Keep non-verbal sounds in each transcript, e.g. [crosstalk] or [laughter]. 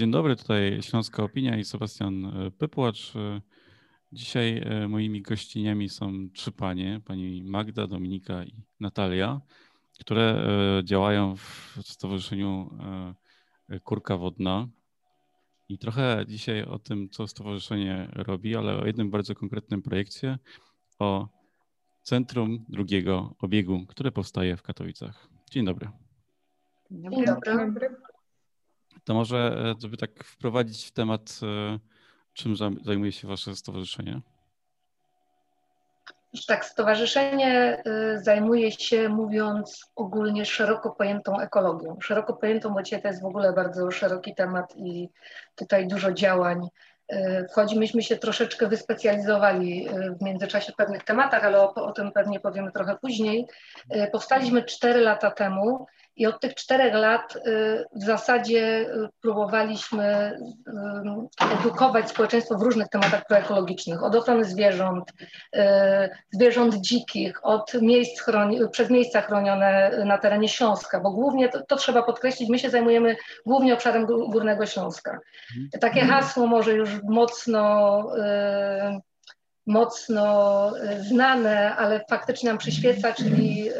Dzień dobry, tutaj Śląska Opinia i Sebastian e, Pypłacz. E, dzisiaj e, moimi gościniami są trzy panie, pani Magda, Dominika i Natalia, które działają w Stowarzyszeniu Kurka Wodna. I trochę dzisiaj o tym, co stowarzyszenie robi, ale o jednym bardzo konkretnym projekcie, o Centrum Drugiego Obiegu, które powstaje w Katowicach. Dzień dobry. Dzień dobry. Dzień dobry. To może, e, żeby tak wprowadzić w temat, e, czym zajmuje się Wasze stowarzyszenie? Tak, stowarzyszenie y, zajmuje się, mówiąc ogólnie, szeroko pojętą ekologią. Szeroko pojętą, bo to jest w ogóle bardzo szeroki temat i tutaj dużo działań y, wchodzi. Myśmy się troszeczkę wyspecjalizowali y, w międzyczasie w pewnych tematach, ale o, o tym pewnie powiemy trochę później. Powstaliśmy cztery lata temu i od tych czterech lat y, w zasadzie y, próbowaliśmy y, edukować społeczeństwo w różnych tematach proekologicznych, od ochrony zwierząt, zwierząt dzikich, od miejsc chroni, przez miejsca chronione na terenie Śląska, bo głównie, to, to trzeba podkreślić, my się zajmujemy głównie obszarem Górnego Śląska. Takie hasło może już mocno mocno znane, ale faktycznie nam przyświeca, czyli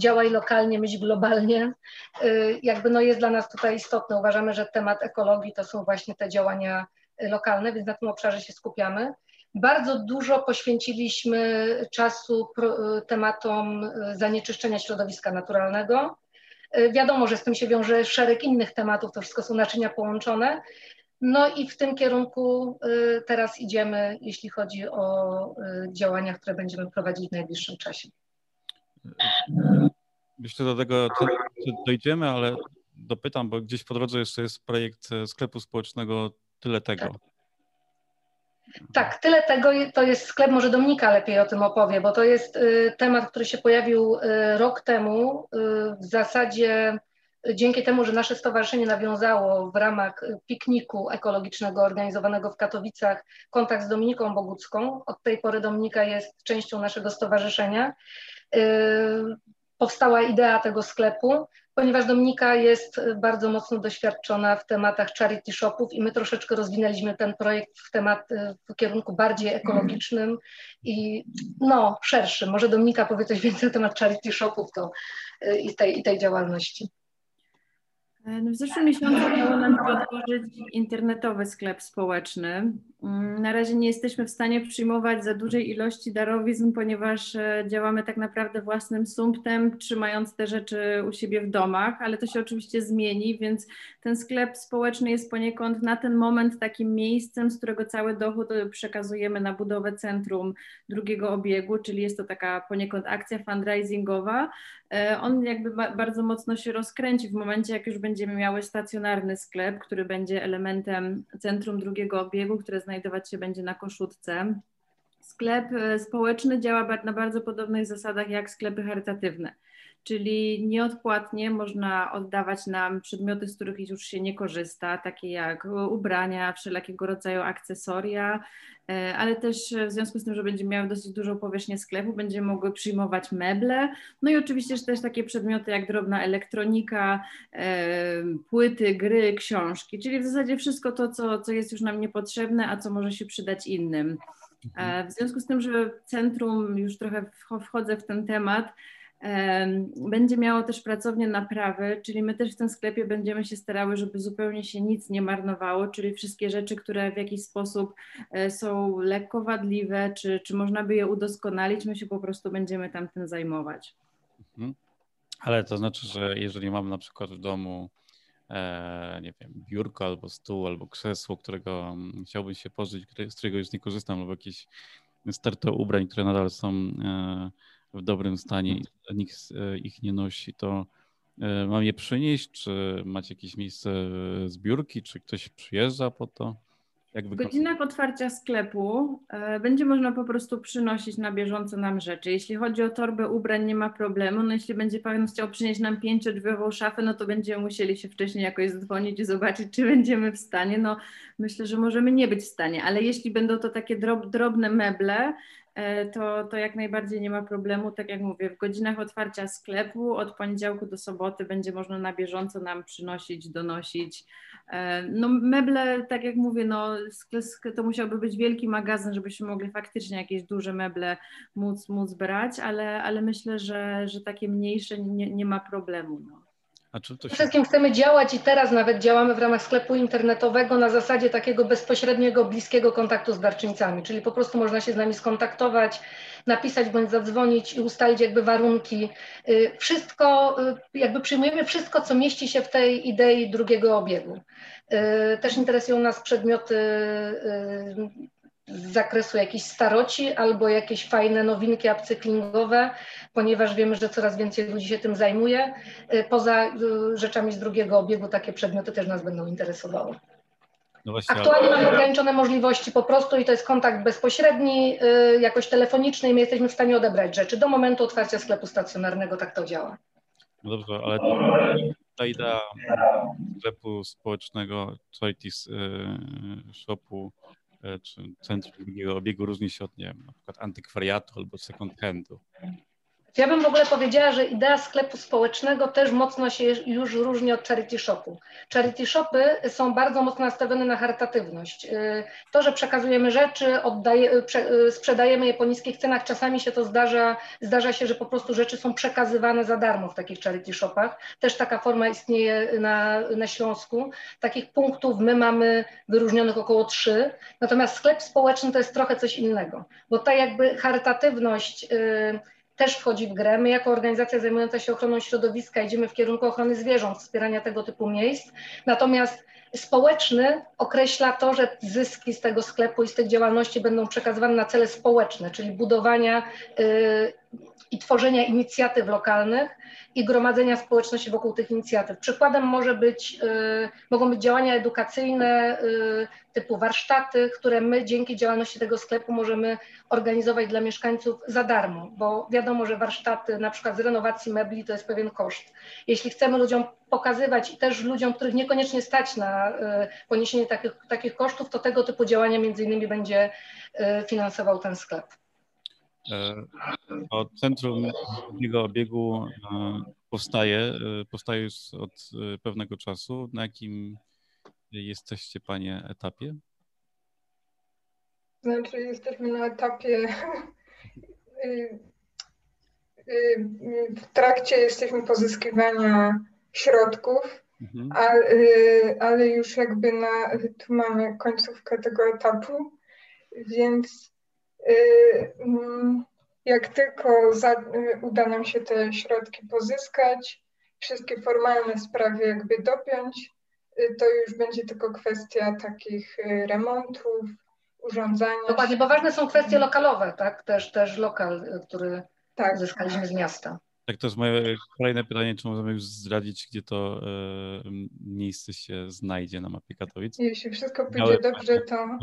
działaj lokalnie, myśl globalnie, y, jakby no jest dla nas tutaj istotne. Uważamy, że temat ekologii to są właśnie te działania lokalne, więc na tym obszarze się skupiamy. Bardzo dużo poświęciliśmy czasu tematom y, zanieczyszczenia środowiska naturalnego. Y, wiadomo, że z tym się wiąże szereg innych tematów, to wszystko są naczynia połączone. No i w tym kierunku teraz idziemy, jeśli chodzi o działania, które będziemy prowadzić w najbliższym czasie. Myślę, do tego dojdziemy, ale dopytam, bo gdzieś po drodze jeszcze jest projekt e, sklepu społecznego Tyle Tego. Tak. Tak, tyle tego to jest sklep, może Dominika lepiej o tym opowie, bo to jest y, temat, który się pojawił y, rok temu. Y, w zasadzie dzięki temu, że nasze stowarzyszenie nawiązało w ramach pikniku ekologicznego organizowanego w Katowicach kontakt z Dominiką Bogucką. Od tej pory Dominika jest częścią naszego stowarzyszenia. Y, powstała idea tego sklepu, ponieważ Dominika jest bardzo mocno doświadczona w tematach charity shopów i my troszeczkę rozwinęliśmy ten projekt w temat w kierunku bardziej ekologicznym i no szerszym. Może Dominika powie coś więcej na temat charity shopów to, y, i, tej, i tej działalności. E, no w zeszłym miesiącu udało nam się otworzyć internetowy sklep społeczny. Mm, na razie nie jesteśmy w stanie przyjmować za dużej ilości darowizn, ponieważ e, działamy tak naprawdę własnym sumptem, trzymając te rzeczy u siebie w domach, ale to się oczywiście zmieni, więc ten sklep społeczny jest poniekąd na ten moment takim miejscem, z którego cały dochód e, przekazujemy na budowę centrum drugiego obiegu, czyli jest to taka poniekąd akcja fundraisingowa. On jakby bardzo mocno się rozkręci w momencie, jak już będziemy miały stacjonarny sklep, który będzie elementem centrum drugiego obiegu, które znajdować się będzie na Koszutce. Sklep e, społeczny działa na bardzo podobnych zasadach jak sklepy charytatywne czyli nieodpłatnie można oddawać nam przedmioty, z których już się nie korzysta, takie jak ubrania, wszelakiego rodzaju akcesoria, e, ale też w związku z tym, że będziemy miały dosyć dużą powierzchnię sklepu, będziemy mogły przyjmować meble, no i oczywiście też takie przedmioty jak drobna elektronika, e, płyty, gry, książki, czyli w zasadzie wszystko to, co, co jest już nam niepotrzebne, a co może się przydać innym. E, w związku z tym, że centrum, już trochę wchodzę w ten temat, będzie miało też pracownię naprawy, czyli my też w tym sklepie będziemy się starały, żeby zupełnie się nic nie marnowało, czyli wszystkie rzeczy, które w jakiś sposób e, są lekko wadliwe, czy, czy można by je udoskonalić, my się po prostu będziemy tam tym zajmować. Mhm. Ale to znaczy, że jeżeli mam na przykład w domu e, nie wiem, biurko albo stół, albo krzesło, którego mm, chciałbym się pożyć, z którego już nie korzystam, albo jakieś sterto ubrań, które nadal są e, w dobrym stanie i nikt e, ich nie nosi, to e, mam je przynieść, czy macie jakieś miejsce zbiórki, czy ktoś przyjeżdża po to? w godzinach otwarcia sklepu e, będzie można po prostu przynosić na bieżąco nam rzeczy. Jeśli chodzi o torbę ubrań, nie ma problemu. No jeśli będzie Pan chciał przynieść nam pięciodrzwiową szafę, no to będziemy musieli się wcześniej jakoś zadzwonić i zobaczyć, czy będziemy w stanie. No myślę, że możemy nie być w stanie, ale jeśli będą to takie drob, drobne meble, to, to jak najbardziej nie ma problemu. Tak jak mówię, w godzinach otwarcia sklepu od poniedziałku do soboty będzie można na bieżąco nam przynosić, donosić. No meble, tak jak mówię, no to musiałby być wielki magazyn, żebyśmy mogli faktycznie jakieś duże meble móc, móc brać, ale, ale myślę, że, że takie mniejsze nie, nie ma problemu. No. To się... Wszystkim chcemy działać i teraz nawet działamy w ramach sklepu internetowego na zasadzie takiego bezpośredniego, bliskiego kontaktu z darczyńcami, czyli po prostu można się z nami skontaktować, napisać bądź zadzwonić i ustalić jakby warunki. Y, wszystko, y, jakby przyjmujemy wszystko, co mieści się w tej idei drugiego obiegu. Y, też interesują nas przedmioty z zakresu jakiejś staroci albo jakieś fajne nowinki upcyklingowe, ponieważ wiemy, że coraz więcej ludzi się tym zajmuje. Y, poza y, rzeczami z drugiego obiegu takie przedmioty też nas będą interesowały. No właśnie, Aktualnie mamy ograniczone możliwości po prostu i to jest kontakt bezpośredni, y, jakoś telefoniczny i my jesteśmy w stanie odebrać rzeczy. Do momentu otwarcia sklepu stacjonarnego tak to działa. No dobrze, ale ta idea sklepu społecznego, Charities Shopu, czy centrum drugiego obiegu różni się od, nie wiem, na przykład antykwariatu albo second handu. Ja bym w ogóle powiedziała, że idea sklepu społecznego też mocno się już różni od charity shopu. Charity shopy są bardzo mocno nastawione na charytatywność. Y, to, że przekazujemy rzeczy, oddaje, y, sprzedajemy je po niskich cenach, czasami się to zdarza, zdarza się, że po prostu rzeczy są przekazywane za darmo w takich charity shopach. Też taka forma istnieje na, na Śląsku. Takich punktów my mamy wyróżnionych około trzy. Natomiast sklep społeczny to jest trochę coś innego, bo ta jakby charytatywność, też wchodzi w grę. My jako organizacja zajmująca się ochroną środowiska idziemy w kierunku ochrony zwierząt, wspierania tego typu miejsc. Natomiast społeczny określa to, że zyski z tego sklepu i z tych działalności będą przekazywane na cele społeczne, czyli budowania y, i tworzenia inicjatyw lokalnych i gromadzenia społeczności wokół tych inicjatyw. Przykładem może być, y, mogą być działania edukacyjne y, typu warsztaty, które my dzięki działalności tego sklepu możemy organizować dla mieszkańców za darmo, bo wiadomo, że warsztaty na przykład z renowacji mebli to jest pewien koszt. Jeśli chcemy ludziom pokazywać i też ludziom, których niekoniecznie stać na y, poniesienie takich, takich kosztów, to tego typu działania między innymi będzie finansował ten sklep. E, o Centrum Drugiego Obiegu e, powstaje, e, powstaje już od pewnego czasu. Na jakim jesteście Panie etapie? Znaczy jesteśmy na etapie [laughs] y, y, w trakcie jesteśmy pozyskiwania środków, mhm. ale, ale już jakby na, tu mamy końcówkę tego etapu, więc Y, jak tylko za, y, uda nam się te środki pozyskać, wszystkie formalne sprawy jakby dopiąć, y, to już będzie tylko kwestia takich remontów, urządzania. Dokładnie, bo ważne są kwestie lokalowe, tak? Też, też lokal, który tak. uzyskaliśmy z miasta. Tak, to jest moje kolejne pytanie, czy możemy już zdradzić, gdzie to e, miejsce się znajdzie na mapie Katowic? Jeśli wszystko pójdzie dobrze, to,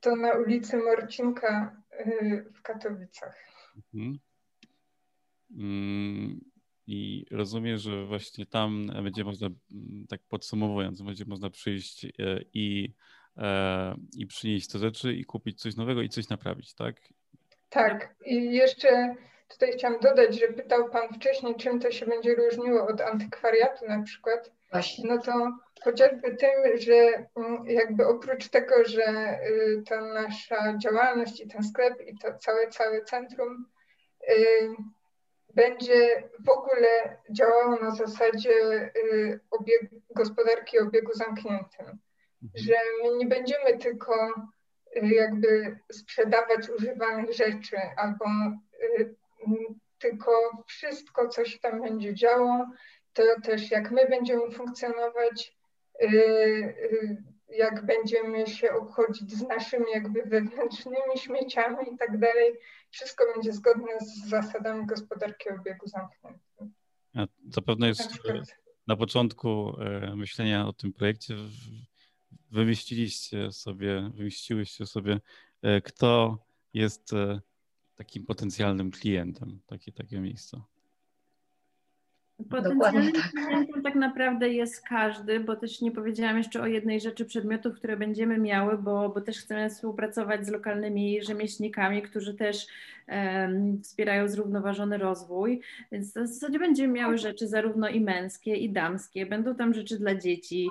to na ulicy Morcinka y, w Katowicach. Mhm. Mm, I rozumiem, że właśnie tam będzie można, tak podsumowując, będzie można przyjść e, i, e, i przynieść te rzeczy i kupić coś nowego i coś naprawić, tak? Tak. I jeszcze Tutaj chciałam dodać, że pytał Pan wcześniej, czym to się będzie różniło od antykwariatu na przykład. Właśnie. No to chociażby tym, że mm, jakby oprócz tego, że y, ta nasza działalność i ten sklep i to całe, całe centrum y, będzie w ogóle działało na zasadzie y, obieg, gospodarki obiegu zamkniętym. Mhm. Że my nie będziemy tylko jakby sprzedawać używanych rzeczy albo tylko wszystko, co się tam będzie działo, to też jak my będziemy funkcjonować, y, y, jak będziemy się obchodzić z naszymi jakby wewnętrznymi śmieciami i tak dalej, wszystko będzie zgodne z zasadami gospodarki obiegu zamkniętego. Zapewne jest na, na początku myślenia o tym projekcie wymyśliliście sobie, wymyśliłyście sobie, kto jest takim potencjalnym klientem takie, takie miejsca? Potencjalnym tak. klientem tak naprawdę jest każdy, bo też nie powiedziałam jeszcze o jednej rzeczy przedmiotów, które będziemy miały, bo, bo też chcemy współpracować z lokalnymi rzemieślnikami, którzy też wspierają zrównoważony rozwój, więc w zasadzie będziemy miały rzeczy zarówno i męskie, i damskie, będą tam rzeczy dla dzieci,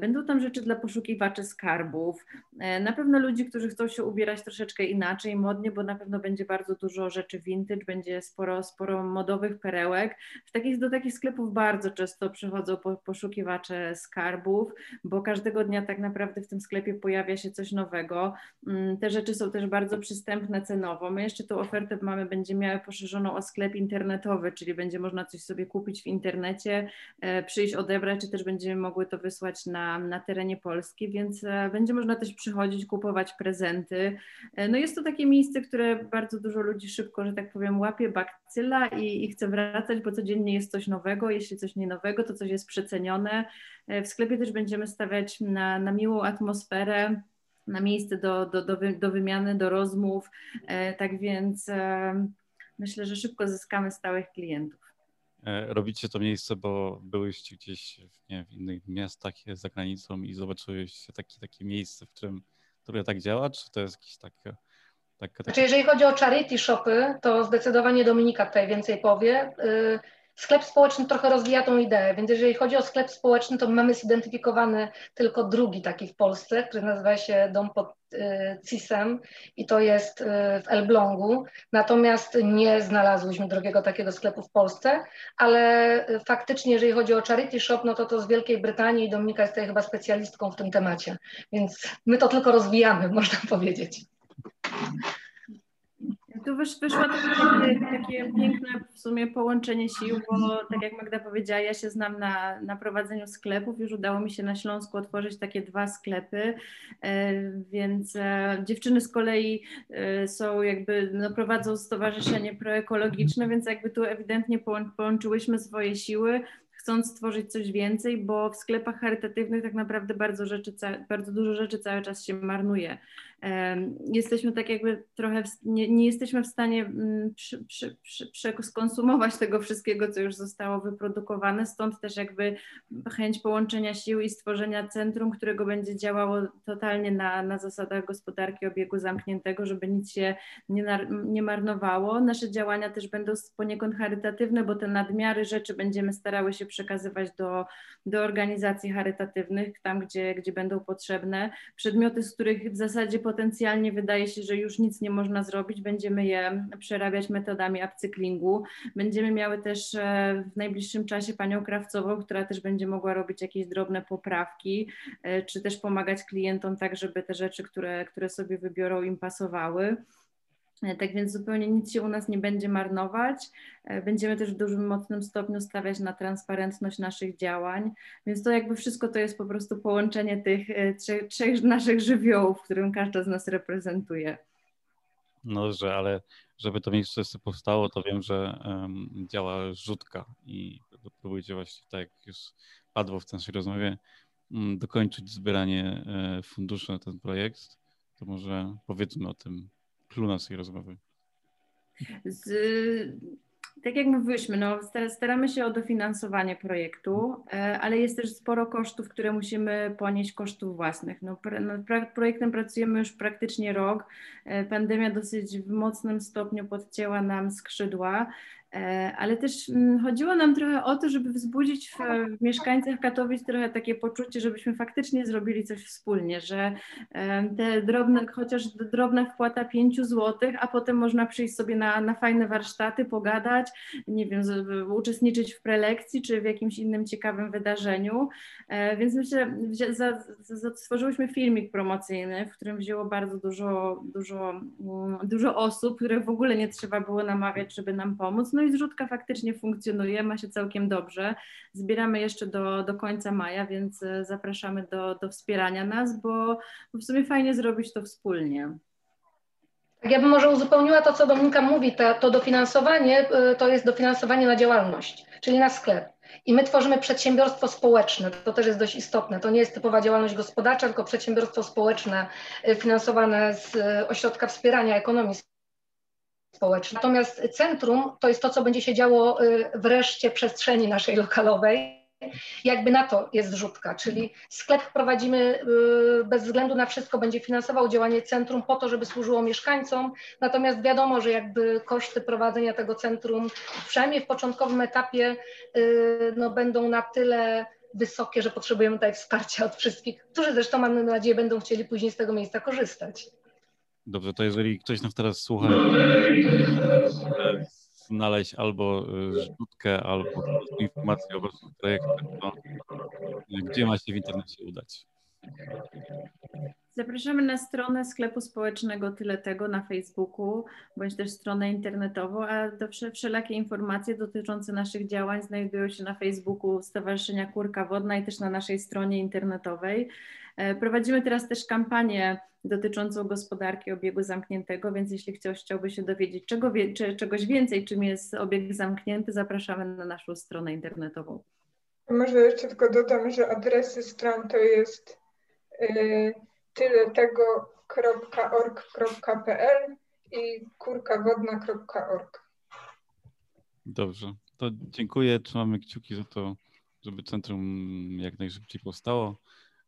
będą tam rzeczy dla poszukiwaczy skarbów, e, na pewno ludzi, którzy chcą się ubierać troszeczkę inaczej, modnie, bo na pewno będzie bardzo dużo rzeczy vintage, będzie sporo, sporo modowych perełek. W takich, do takich sklepów bardzo często przychodzą poszukiwacze skarbów, bo każdego dnia tak naprawdę w tym sklepie pojawia się coś nowego. Mm, te rzeczy są też bardzo przystępne cenowo. My jeszcze tą ofertę mamy, będzie miały poszerzoną o sklep internetowy, czyli będzie można coś sobie kupić w internecie, e, przyjść odebrać, czy też będziemy mogły to wysłać na, na terenie Polski, więc e, będzie można też przychodzić, kupować prezenty. E, no jest to takie miejsce, które bardzo dużo ludzi szybko, że tak powiem, łapie bakcyla i, i chce wracać, bo codziennie jest coś nowego, jeśli coś nie nowego, to coś jest przecenione. W sklepie też będziemy stawiać na, na miłą atmosferę, na miejsce do, do, do, do wymiany, do rozmów. E, tak więc e, myślę, że szybko zyskamy stałych klientów. E, robicie to miejsce, bo byłyście gdzieś nie, w innych miastach za granicą i zobaczyłyście takie, takie miejsce, w którym to tak działa, czy to jest jakieś takie tak, Znaczy, jeżeli chodzi o charity shopy, to zdecydowanie Dominika tutaj więcej powie. Sklep społeczny trochę rozwija tą ideę, więc jeżeli chodzi o sklep społeczny, to mamy zidentyfikowany tylko drugi taki w Polsce, który nazywa się Dom pod y, CIS-em i to jest y, w Elblągu. Natomiast nie znalazłyśmy drugiego takiego sklepu w Polsce, ale y, faktycznie, jeżeli chodzi o charity shop, no to to z Wielkiej Brytanii i Dominika jest tutaj chyba specjalistką w tym temacie, więc my to tylko rozwijamy, [laughs] można powiedzieć. Tu wysz, wyszło takie, takie piękne w sumie połączenie sił, bo tak jak Magda powiedziała, ja się znam na, na prowadzeniu sklepów, już udało mi się na Śląsku otworzyć takie dwa sklepy, e, więc e, dziewczyny z kolei e, są jakby, no, prowadzą stowarzyszenie proekologiczne, więc jakby tu ewidentnie połączyłyśmy swoje siły, chcąc stworzyć coś więcej, bo w sklepach charytatywnych tak naprawdę bardzo, rzeczy, bardzo dużo rzeczy cały czas się marnuje jesteśmy tak jakby trochę, nie, nie jesteśmy w stanie mm, przy, przy, przy, skonsumować [laughs] tego wszystkiego, co już zostało wyprodukowane, stąd też jakby chęć połączenia sił i stworzenia centrum, którego będzie działało totalnie na, na zasadach gospodarki obiegu zamkniętego, żeby nic się nie, nie marnowało. Nasze działania też będą poniekąd charytatywne, bo te nadmiary rzeczy będziemy starały się przekazywać do, do organizacji charytatywnych, tam gdzie, gdzie będą potrzebne. Przedmioty, z których w zasadzie potencjalnie wydaje się, że już nic nie można zrobić, będziemy je przerabiać metodami upcyklingu. Będziemy miały też e, w najbliższym czasie panią krawcową, która też będzie mogła robić jakieś drobne poprawki, e, czy też pomagać klientom tak, żeby te rzeczy, które, które sobie wybiorą, im pasowały. E, tak więc zupełnie nic się u nas nie będzie marnować. E, będziemy też w dużym, mocnym stopniu stawiać na transparentność naszych działań, więc to jakby wszystko to jest po prostu połączenie tych e, trzech, trzech naszych żywiołów, którym każda z nas reprezentuje. No dobrze, ale żeby to miejsce powstało, to wiem, że um, działa rzutka i próbujecie właśnie, tak jak już padło w naszej rozmowie, um, dokończyć zbieranie funduszy na ten projekt. To może powiedzmy o tym clue naszej rozmowy? Z, tak jak mówiliśmy, no, staramy się o dofinansowanie projektu, e, ale jest też sporo kosztów, które musimy ponieść kosztów własnych. No, nad projektem pracujemy już praktycznie rok. E, pandemia dosyć w mocnym stopniu podcięła nam skrzydła. E, ale też mm, chodziło nam trochę o to, żeby wzbudzić w, w, mieszkańcach Katowic trochę takie poczucie, żebyśmy faktycznie zrobili coś wspólnie, że e, te drobne, chociaż drobna wpłata 5 zł, a potem można przyjść sobie na, na fajne warsztaty, pogadać, nie wiem, uczestniczyć w prelekcji czy w jakimś innym ciekawym wydarzeniu. E, więc myślę, że stworzyłyśmy filmik promocyjny, w którym wzięło bardzo dużo, dużo, mm, dużo osób, które w ogóle nie trzeba było namawiać, żeby nam pomóc. No i zrzutka faktycznie funkcjonuje, ma się całkiem dobrze. Zbieramy jeszcze do, do końca maja, więc e, zapraszamy do, do wspierania nas, bo, bo w sumie fajnie zrobić to wspólnie. Tak, ja bym może uzupełniła to, co Dominika mówi. To, to dofinansowanie e, to jest dofinansowanie na działalność, czyli na sklep. I my tworzymy przedsiębiorstwo społeczne. To też jest dość istotne. To nie jest typowa działalność gospodarcza, tylko przedsiębiorstwo społeczne e, finansowane z Ośrodka Wspierania Ekonomii społeczne. Natomiast centrum to jest to, co będzie się działo wreszcie przestrzeni naszej lokalowej jakby na to jest zrzutka, czyli sklep prowadzimy y, bez względu na wszystko, będzie finansował działanie centrum po to, żeby służyło mieszkańcom, natomiast wiadomo, że jakby koszty prowadzenia tego centrum, przynajmniej w początkowym etapie, y, no, będą na tyle wysokie, że potrzebujemy tutaj wsparcia od wszystkich, którzy zresztą mam nadzieję będą chcieli później z tego miejsca korzystać. Dobrze, to jeżeli ktoś nas teraz słucha, znaleźć albo y, rzutkę, albo informacje o waszych projektach, to y, gdzie ma się w internecie udać? Zapraszamy na stronę sklepu społecznego Tyle Tego na Facebooku, bądź też stronę internetową, a do wszelakie informacje dotyczące naszych działań znajdują się na Facebooku Stowarzyszenia Kurka Wodna i też na naszej stronie internetowej. E, prowadzimy teraz też kampanię dotyczącą gospodarki obiegu zamkniętego, więc jeśli ktoś chciałby się dowiedzieć czego, czy, czegoś więcej, czym jest obieg zamknięty, zapraszamy na naszą stronę internetową. Może jeszcze tylko dodam, że adresy stron to jest y, tyle tego.org.pl i kurkawodna.org. Dobrze, to dziękuję. Trzymamy kciuki za to, żeby centrum jak najszybciej powstało.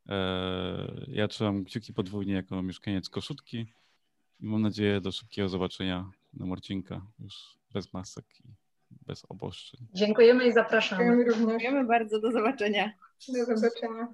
E, ja trzymam kciuki podwójnie jako mieszkaniec Koszutki i mam nadzieję do szybkiego zobaczenia na Marcinka już bez masek i bez oboszczeń. Dziękujemy i zapraszamy. Dziękujemy bardzo, do zobaczenia. Do zobaczenia.